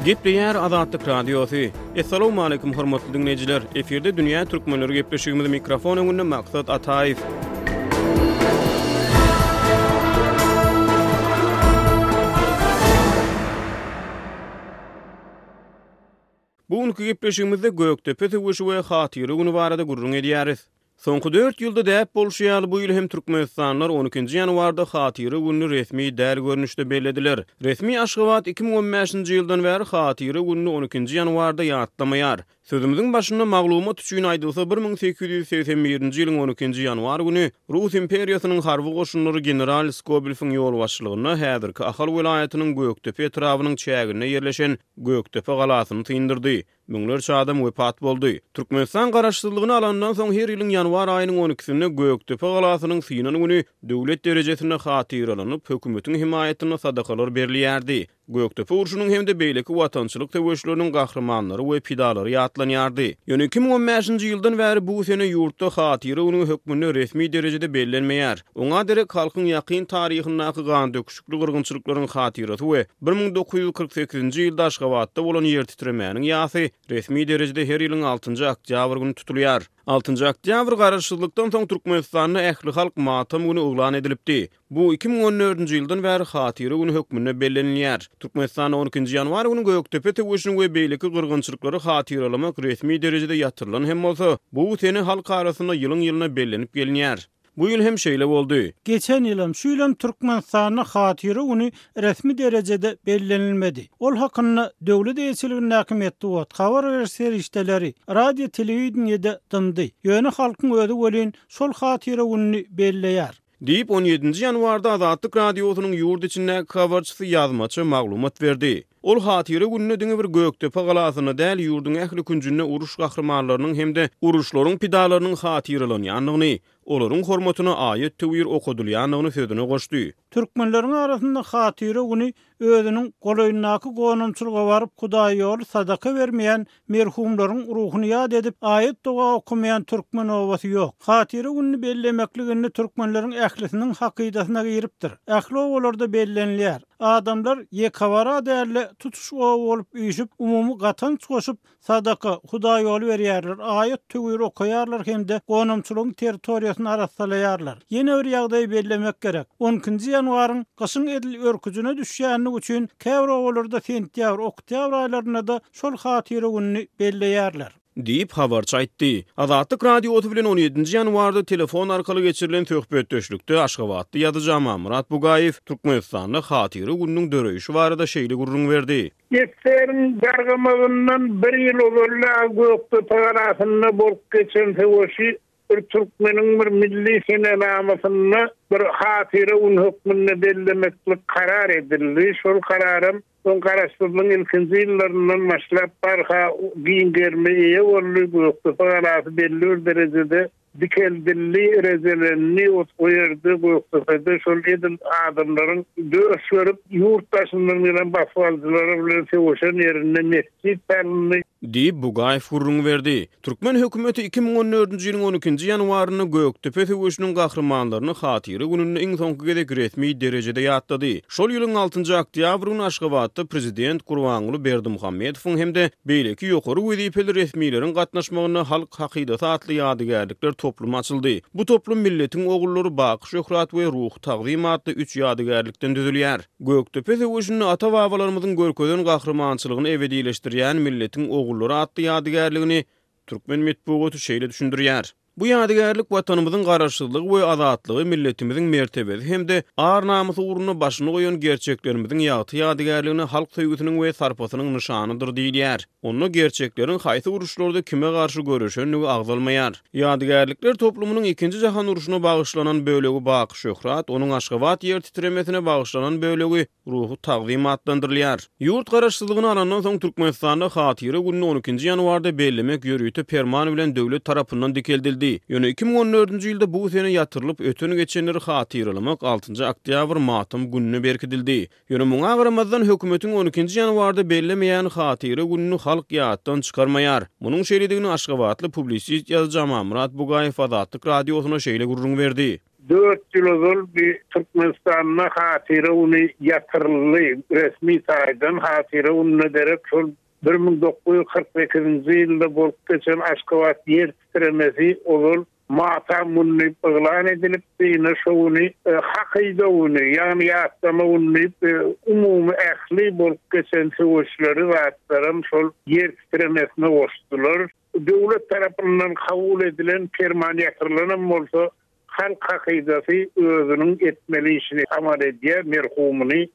Gepleýär Azatlyk Radiosy. Essalawmaleýkum hormatly diňleýjiler! Efirde dünýä türkmenleri gepleşigimiz mikrofon öňünde Maksat Ataýew. Bu günki gepleşigimizde Gökdepe söweşi we Hatyra güni barada gürrüň edýäris. Soňky dört ýylda däp bolşy ýaly bu ýyl hem türkmenistanlylar on ikinji ýanwarda Hatyra gününi resmi däl görnüşde bellediler. Resmi Aşgabat iki müň on bäşinji ýyldan bäri Hatyra gününi on ikinji ýanwarda ýatlamaýar. Sözümiziň başynda maglumat üçin aýdylsa bir müň sekiz ýüz segsen birinji ýylyň on ikinji ýanwar güni Rus imperiýasynyň harby goşunlary general Skobelfiň ýolbaşçylygynda häzirki Ahal welaýatynyň Gökdepe etrabynyň çäginde ýerleşen Gökdepe galasyny syndyrdy. Müňlerçe adam wepat boldy. Türkmenistan garaşsyzlygyny alandan soň her ýylyň ýanwar aýynyň on ikisinde Gökdepe galasynyň synan güni döwlet derejesinde hatyralanyp, hökümetiň hemaýatynda sadakalar berilýärdi. Gökdepe urşunyň hem-de beýleki watançylyk söweşleriniň gahrymanlary we pidalary ýatlanýardy. Ýöne iki müň on bäşinji ýyldan bäri bu sene ýurtda hatyra güni hökmünde resmi derejede bellenmeýär. Oňa derek halkyň ýakyn taryhyndaky gandöküşikli Çakmakly gyrgynçylyklaryň hatyrasy we bir müň dokuz ýüz kyrk sekizinji ýylda Aşgabatda bolan ýertitremäniň ýasy resmi derejede her ýylyň altynjy oktýabr güni tutulýar. Altynjy oktýabr Garaşsyzlykdan soň Türkmenistanda ählihalk matam güni yglan edilipdi. Bu iki müň on dördünji ýyldan bäri hatyra güni hökmünde bellenilýär. Türkmenistanda on ikinji ýanwar güni Gökdepe söweşini we beýleki gyrgynçylyklary hatyralamak resmi derejede ýatyrylan hem bolsa, bu sene halk arasynda ýylyň-ýylyna bellenip gelinýär. Bu ýyl hem şeýle boldy. Geçen ýylam, şu ýylam Türkmenistanda Hatyra güni resmi derejede bellenilmedi. Ol hakynda döwlet eýeçiligindäki metbugat, habar beriş serişdeleri, radio, telewideniýede dymdy. Ýöne halkyň özi welin şol Hatyra gününi belleýär. Diýip, on ýedinji ýanwarda Azatlyk Radiosynyň ýurt içindäki habarçysy ýazmaça maglumat berdi. Ol hatyra gününe diňe bir Gökdepe galasynda däl, ýurduň ähli künjünde uruş gahrymanlarynyň hem-de uruşlaryň pidalarynyň hatyralanýandygyny, olaryň hormatyna aýat-töwir okadylýandygyny sözüne goşdy. Türkmenleriň arasynda hatyra güni özüniň golaýyndaky gonamçylyga baryp hudaýýoly sadaka bermeýän Merhumlaryň ruhuny ýat edip, aýat-doga okamaýan türkmen obasy ýok. Hatyra gününi bellemeklik indi türkmenleriň ählisiniň hakydasyna giripdir. Ähli obalarda bellenilýär. Adamlar ýekewara däl-de, tutuş oba bolup üýşüp, umumy gatanç goşup, sadaka, hudaý ýoly berýärler, aýat-töwir okaýarlar hem-de gonamçylygyň territoriýasyny arassalaýarlar. Ýene bir ýagdaýy bellemek gerek. On ikinji ýanwaryň gyşyň edil örküjine düşýänligi üçin käbir obalarda sentýabr, oktýabr aýlarynda-da şol hatyra gününi belleýärler. Diýip, habarçy aýtdy. Azatlyk Radiosy bilen on ýedinji ýanwarda telefon arkaly geçirilen söhbetdeşlikde aşgabatly ýazyjy Amanmyrat Bugaýew Türkmenistanda hatyra gününiň döreýşi barada şeýle gürrüň berdi. Eseriň dargamagyndan bir ýyl ozal-a Gökdepe galasynda bolup geçen söweşi Bir türkmeniň bir milli senenamasynda bir hatyra gün hökmünde bellemeklik karar edildi. Şol kararam soň Garaşsyzlygyň ilkinji ýyllaryndan başlap barha giň gerime eýe boldy. Gökdepe galasy belli bir derejede dikeldildi, rejelendi. O ýerde, Gökdepede şol edil adamlaryň döş görüp, ýurt daşyndan gelen basybalyjylar bilen söweşen ýerinde Siz Pelli. Diýip, Bugaýew gürrüň berdi. Türkmen hökümeti iki müň on dördünji ýylyň on ikinji ýanwarynda Gökdepe söweşiniň gahrymanlaryny hatyra gününde iň soňky gezek resmi derejede ýatlady. Şol ýylyň altynjy oktýabr güni Aşgabatda prezident Gurbanguly Berdimuhamedowyň hem-de beýleki ýokary wezipeli resmileriň gatnaşmagynda Halk hakydasy atly ýadygärlikler toplumy açyldy. Bu toplum Milletiň ogullary, Baky şöhrat we Ruhy tagzym atly üç ýadygärlikden düzülýär. Gökdepe söweşinde ata-babalarymyzyň görkezen gahrymançylygyny ebedileşdirýän Milletiň ogullary atly ýadygärligini türkmen metbugaty şeýle düşündirýär, Bu ýadygärlik Watanymyzyň Garaşsyzlygy we azatlygy, milletimiziň mertebesi hem-de ar-namysy ugrunda başyny goýan gerçeklerimiziň ýagty ýadygärligine halk söýgüsiniň we sarpasynyň nyşanydyr diýilýär. Onda gerçekleriň haýsy uruşlarda kime garşy göreşendigi agzalmaýar. Ýadygärlikler toplumynyň Ikinji jahan urşuna bagyşlanan bölegi Baky şöhrat, onuň Aşgabat ýertitremesine bagyşlanan bölegi Ruhy tagzym atlandyrylýar. Ýurt Garaşsyzlygyny alandan soň Türkmenistanda Hatyra gününi on ikinji ýanwarda bellemek ýörite perman bilen döwlet tarapyndan dikeldildi. Ýöne iki müň on dördünji ýylda bu sene ýatyrylyp, öten-geçenleri hatyralamak altynjy oktýabr matam gününe berkidildi. Ýöne muňa garamazdan hökümetiň on ikinji ýanwarda bellemeýän hatyra gününi halk ýatdan çykarmaýar. Munuň şeýledigini aşgabatly publisist ýazyjy Amanmyrat Bugaýew Azatlyk Radiosyna şeýle gürrüň berdi. Dört ýyl ozal bi Türkmenistanda hatyra güni ýatyryldy. Resmi taýdan hatyra gününe derek şol bir müň dokuz ýüz kyrk sekizinji ýylda bolup geçen Aşgabat ýer titremesi ozal Mata Munni yglan edilipdi. Ine şo güni Hakyda güni, ýagny ýatlama güni diýip, umumy ähli bolup geçen söweşleri, zatlaram şol ýer titremesine goşdular. Döwlet tarapyndan kabul edilen perman ýatyrylanam bolsa, halk hakydasy özüniň etmeli işini amal edýär, merhumyny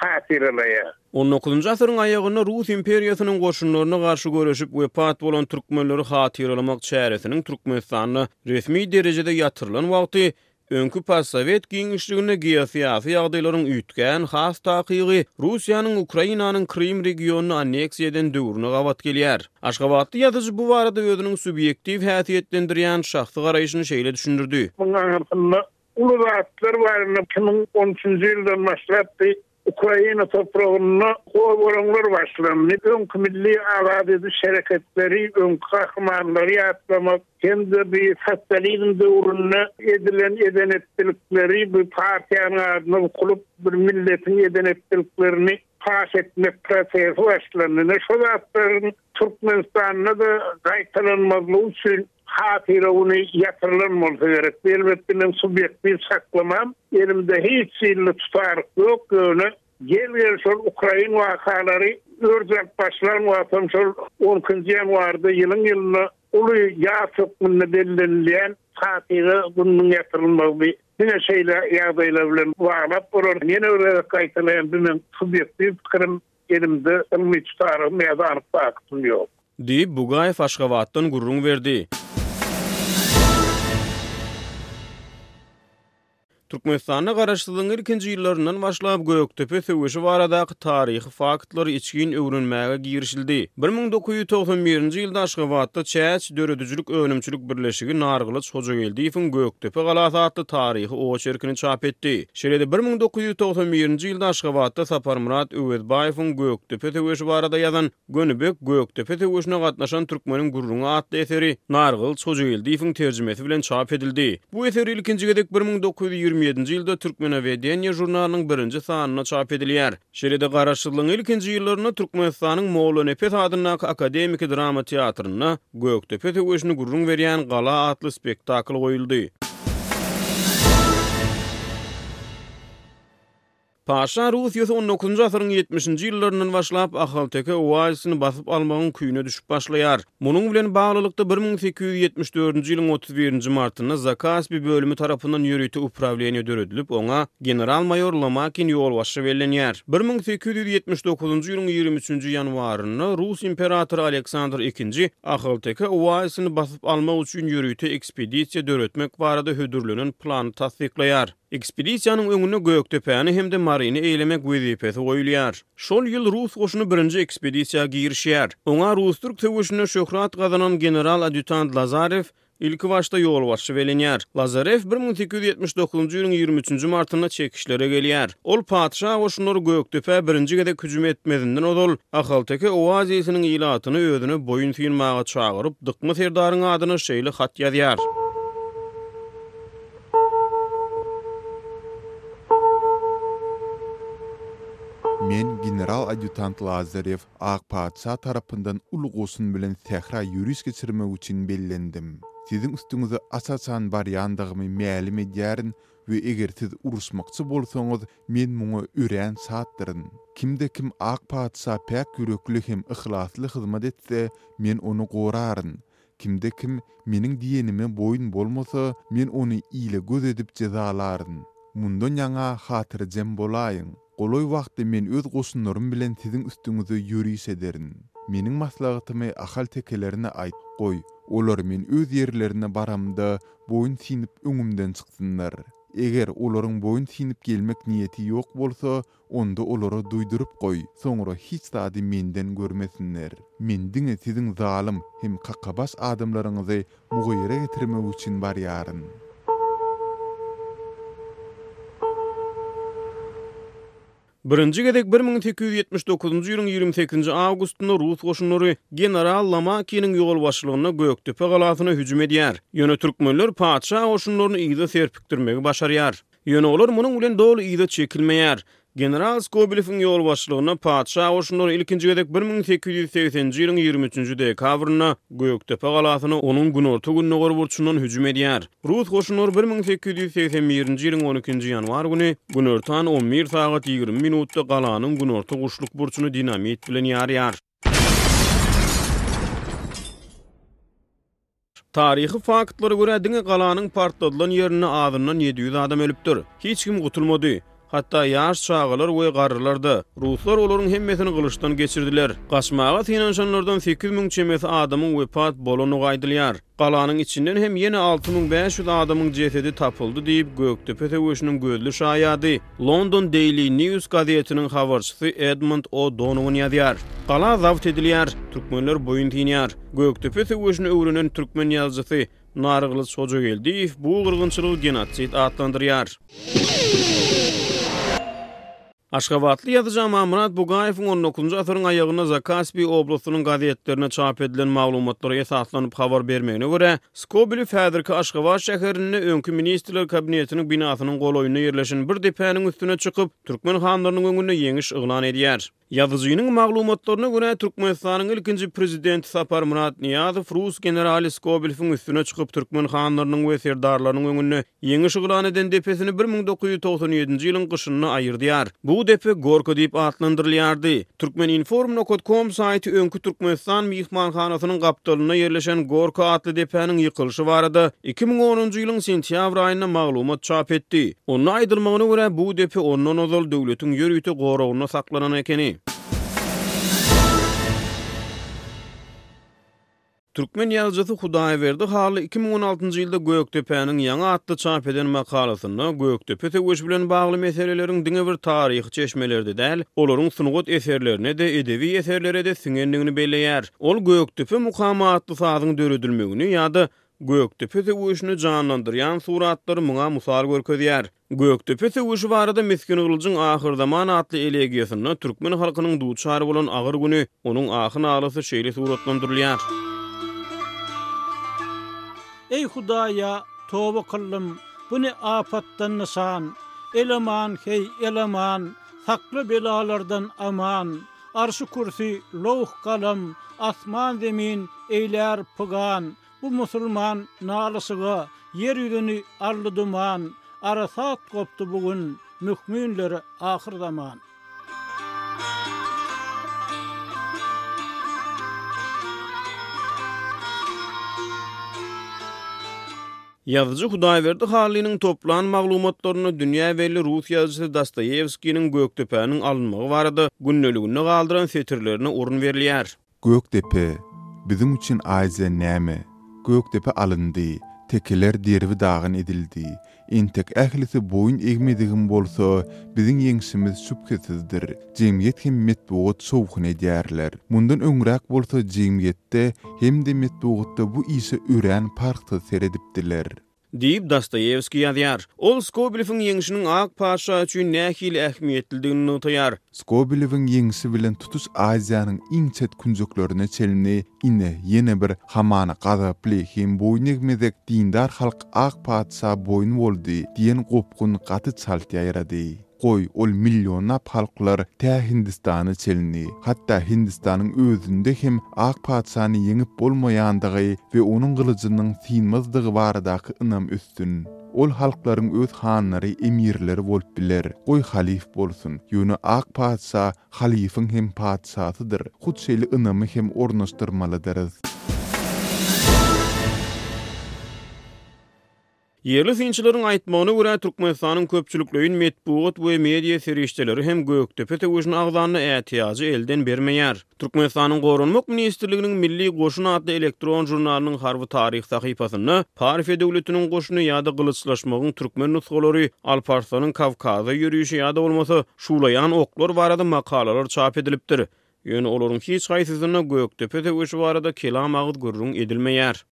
hatyralaýar. On dokuzynjy asyryň aýagynda Rus imperiýasynyň goşunlaryna garşy göreşip wepat bolan türkmenleri hatyralamak çäresiniň Türkmenistanda resmi derejede ýatyrylan wagty öňki postsowet giňişliginde geosyýasy ýagdaýlaryň üýtgän, has takygy, Russiýanyň Ukrainanyň Krym regionyny anneksiýa eden döwrüne gabat gelýär. Aşgabatly ýazyjy bu barada özüniň subýektiw häsiýetlendirýän şahsy garaýşyny şeýle düşündirdi. Munuň aňyrsynda Uly zatlar barynda iki müň on üçünji ýyldan başlap bi Ukraina topragynda goburumlar başlandy. Öňki milli azat ediş hereketleri, öňki gahrymanlary ýatlamak hem-de bi sosializm döwründe edilen eden-etdilikleri, bi partiýanyň adyna bukulyp, bir milletiň eden-etdiliklerini paş etmek prosesi başlandy. Ine, şo zatlaryň Türkmenistanda-da gaýtalanmazlygy üçin Hatyra güni ýatyrylan bolsa gerek. Elbetde men subýektiw saklamam. Elimde hiç hilli tutaryk ýok, ýöne gel-gel şol ukrain wakalary örz alyp başlan wagtam şol on ikinji ýanwarda ýylyň-ýylyna uly ýas hökmünde bellenilýän hatyra gününiň ýatyrylmagyny diňe şeýle ýagdaýlar bilen baglap bolar. Ýene bir gezek gaýtalaýan, bu meň subýektiw pikirim. Elimde ylmy çydarygym ýa-da anyk faktim ýok. Diýip, Bugaýew Aşgabatdan gürrüň berdi. Türkmenistanda garaşsyzlygyň ilkinji ýyllaryndan başlap Gökdepe söweşi baradaky taryhy faktlary içgin öwrenmäge girişildi. Bir müň dokuz ýüz togsan birinji ýylda Aşgabatda Çäç döredijilik-önümçilik birleşigi Nargylyç Hojageldiýewiň Gökdepe galasy atly taryhy oçerkini çap etdi. Şeýle-de bir müň dokuz ýüz togsan birinji ýylda Aşgabatda Saparmyrat Öwezbaýewiň Gökdepe söweşi barada ýazan Gönübek Gökdepe söweşine gatnaşan türkmeniň gürrüňi atly eseri Nargylyç Hojageldiýewiň terjimesi bilen çap edildi. Bu eser ilkinji gezek bir müň dokuz ýüz ýigrimi ýedinji ýylda Türkmenowedeniýe žurnalynyň birinji sanynda çap edilýär. Şeýle-de Garaşsyzlygyň ilkinji ýyllarynda Türkmenistanyň Mollanepes adyndaky akademiki drama teatrynda Gökdepe söweşini gürrüň berýän Gala atly spektakl goýuldy. Paşa Russiýasy on dokuzynjy asyryň ýetmişinji ýyllaryndan başlap ahalteke oazisini basyp almagyň küýüne düşüp başlaýar. Munuň bilen baglylykda, bir müň sekiz ýüz ýetmiş dördünji ýylyň otuz birinji martynda Zakaspi bölümi tarapyndan ýörite uprawleniýe döredilip, oňa general-maýor Lomakin ýolbaşçy bellenýär. Bir müň sekiz ýüz ýetmiş dokuzynjy ýylyň ýigrimi üçünji ýanwarynda rus imperatory Aleksandr II Ahalteke oazisini basyp almak üçin ýörite ekspedisiýa döretmek barada hödürlenen plany tassyklaýar. Ekspedisiýanyň öňünde Gökdepäni hem-de Maryny eýelemek wezipesi goýulýar. Şol ýyl rus goşuny birinji ekspedisiýa girişýär. Oňa rus-türk söweşinde şöhrat gazanan general-adýutant Lazarew ilkibaşda ýolbaşçy belenýär. Lazarew bir müň sekiz ýüz ýetmiş dokuzynjy ýylyň ýigrimi üçünji martynda çekişlere gelýär. Ol patyşa goşunlary Gökdepä birinji gezek hüjüm etmezinden ozal, Ahalteke oazisiniň ilatyny özüne boýun synmaga çagyryp, Dykma serdaryň adyna şeýle hat ýazýar. Men general-adýutant Lazarew Ak patyşa tarapyndan uly goşun bilen sähra ýöriş geçirmek üçin bellendim. Siziň üstüňize aç-açan barýandygymy mälim edýärin we eger siz uruşmakçy bolsaňyz, men muňa örän şatdyryn. Kimde-kim Ak patyşa päk ýürekli hem yhlasly hyzmat etse, men ony goraryn. Kimde-kim Meniň diýenime boýun bolmasa, Men ony ile göz edip jezalaryn. Mundan ýaňa hatyrjem bolaýyň. Golaý wagtda Men Öz goşunlarym bilen siziň üstüňize ýöriş ederin. Meniň maslahatymy ahaltekelerine aýt, goý, olar Men Öz ýerlerine baramda, boýun siňip öňümden çyksynlar. Eger olaryň boýun siňip gelmek niýeti ýok bolsa, Onda olara duýduryp goý, soňra hiç zady menden görmesinler. Men diňe siziň zalym hem kakabaş adamlaryňyzy mugyra getirmek üçin barýaryn. Birinji gezek bir müň sekiz ýüz ýetmiş dokuzynjy ýylyň ýigrimi sekizinji awgustynda rus goşunlary general Lomakiniň ýolbaşçylygynda Gökdepe galasyna hüjüm edýär. Ýöne türkmenler patyşa goşunlaryny yza serpikdirmegi başarýar. Ýöne olar munuň bilen doly yza çekilmeýär. General Skobelewiň ýolbaşçylygynda patyşa goşunlary ilkinji gezek bir müň sekiz ýüz segseninji ýylyň ýigrimi üçünji dekabrynda Gökdepe galasyna onuň günorta-gündogar burçundan hüjüm edýär. Rus goşunlary bir müň sekiz ýüz segsen birinji ýylyň on ikinji ýanwar güni günortan on bir sagat ýigrimi minutda galanyň günorta guşluk burçuny dinamit bilen ýarýar. Taryhy faktlara görä, diňe galanyň partladylan ýerinde azyndan ýedi ýüz adam ölüpdir. Hiç kim gutulmady. Hatda ýaş çagalar we garrylar-da. Ruslar olaryň hemmesini gylyçdan geçirdiler. Gaçmaga synanyşanlardan sekiz müň çemesi adamyň wepat bolanygy aýdylýar. Galanyň içinden hem ýene alty müň bäş ýüz adamyň jesedi tapyldy diýip, Gökdepe söweşiniň gözli şaýady, London Daily News gazetiniň habarçysy Edmund O. Donowan ýazýar, Gala zabt edilýär, türkmenler boýun synýar. Gökdepe söweşini öwrenen türkmen ýazyjysy Nargylyç Hojageldiýew bu gyrgynçylygy genosid atlandyrýar. Aşgabatly ýazyjy Amanmyrat Bugaýewiň on dokuzynjy asyryň aýagynda Zakaspi oblastynyň gazetlerinde çap edilen maglumatlara esaslanyp habar bermegine görä, Skobelew häzirki Aşgabat şäherinde öňki Ministrler Kabinetiniň binasynyň golaýynda ýerleşen bir depäniň üstüne çykyp, türkmen hanlarynyň öňünde ýeňiş yglan edýär. Ýazyjynyň maglumatlaryna görä, Türkmenistanyň ilkinji Prezidenti Saparmyrat Nyýazow rus generaly Skobelewiň üstüne çykyp, türkmen hanlarynyň we serdarlarynyň öňünde Ýeňiş yglan eden depesini bir müň dokuz ýüz togsan ýedinji ýylyň gyşynda aýyrdýar. Bu depe Gorka diýip atlandyrylýardy. Turkmeninform nokat kom saýty öňki Türkmenistan myhmanhanasynyň gapdalynda ýerleşen Gorka atly depäniň ýykylyşy barada iki müň onunjy ýylyň sentýabr aýynda maglumat çap etdi. Onda aýdylmagyna görä, bu depe ondan ozal döwletiň ýörite goragynda saklanan ekeni. Türkmen ýazyjysy Hudaýberdi Hally iki müň on altynjy ýylda Gökdepäniň ýaňy atly çap eden makalasynda Gökdepe söweşi bilen bagly meseleleriň diňe bir taryhy çeşmelerde däl, olaryň sungat eserlerine-de, edebi eserlere-de siňendigini belleýär. Ol Gökdepe mukamy atly sazyň döredilmegini ýa-da Gökdepe söweşini janlandyrýan suratlary muňa mysal görkezýär. Gökdepe söweşi barada Miskin Gylyjyň Ahyrzaman atly elegiýasynda türkmen halkynyň duçar bolan agyr güni, onuň ahy-nalasy şeýle suratlandyrylýar. Eý Hudaýa, toba kyldym, bu ne apatdan nyşan, El-aman, heý, el-aman, sakla belalardan aman, Arşy-kürsi, lowh-galam, asman-zemin eýlär pygan, Bu musulman nalyşyga ýer ýüzüni aldy duman, Arasat gopdy bu gün mükminlere ahyr zaman. Ýazyjy Hudaýberdi Hallynyň toplan maglumatlarynda dünýä belli rus ýazyjysy Dostoýewskiniň Gökdepäniň alynmagy barada gündeliginde galdyran setirlerine orun berilýär. Gökdepe, biziň üçin Aziýa näme? Gökdepe alyndy, tekeler derbi-dagyn edildi. Entek ählisi boýun egmedigim bolsa, biziň ýeňşimiz şübhesizdir. Jemgyýet hem metbugat şowhun edýärler. Mundan öňräk bolsa jemgyýetde hem-de metbugatda bu işe örän parhsyz seredipdiler. Diýip, Dostoýewskiý ýazýar. Ol Skobelewiň ýeňşiniň ak patyşa üçin nähili ähmiýetlidigini nygtaýar. Skobelewiň ýeňşi bilen tutuş Aziýanyň iň çet künjeklerine çenli ine, ýene bir, hamana, gazaply hem boýnegmezek dindar halk ak patyşa boýun boldy diýen gopgun gaty çalt ýaýrady. Goý, ol millionlap halklar tä Hindistana çenli, hatda Hindistanyň özünde hem ak patyşany ýeňip bolmaýandygy we onuň gylyjynyň synmazdygy baradaky ynam ösdün. Ol halklaryň öz hanlary, emirleri bolup biler, goý halyf bolsun, ýöne ak patyşa halyfyň hem patyşasydyr, hut şeýle ynamy hem ornaşdyrmalydyrys. Ýerli synçylaryň aýtmagyna görä, Türkmenistanyň köpçülikleýin metbugat we media serişdeleri hem Gökdepe söweşine agzanda ätiýajy elden bermeýär. Türkmenistanyň Goranmak ministrliginiň Milli goşun atly elektron žurnalynyň harby taryh sahypasynda Parfiýa döwletiniň goşuny ýa-da gylyçlaşmagyň türkmen nusgalary, Alp Arslanyň Kawkaza ýörişi ýa-da bolmasa Şuwlaýan oklar barada makalalar çap edilipdir. Ýöne olaryň hiç haýsysynda Gökdepe söweşi barada kelam agyz gürrüň edilmeýär.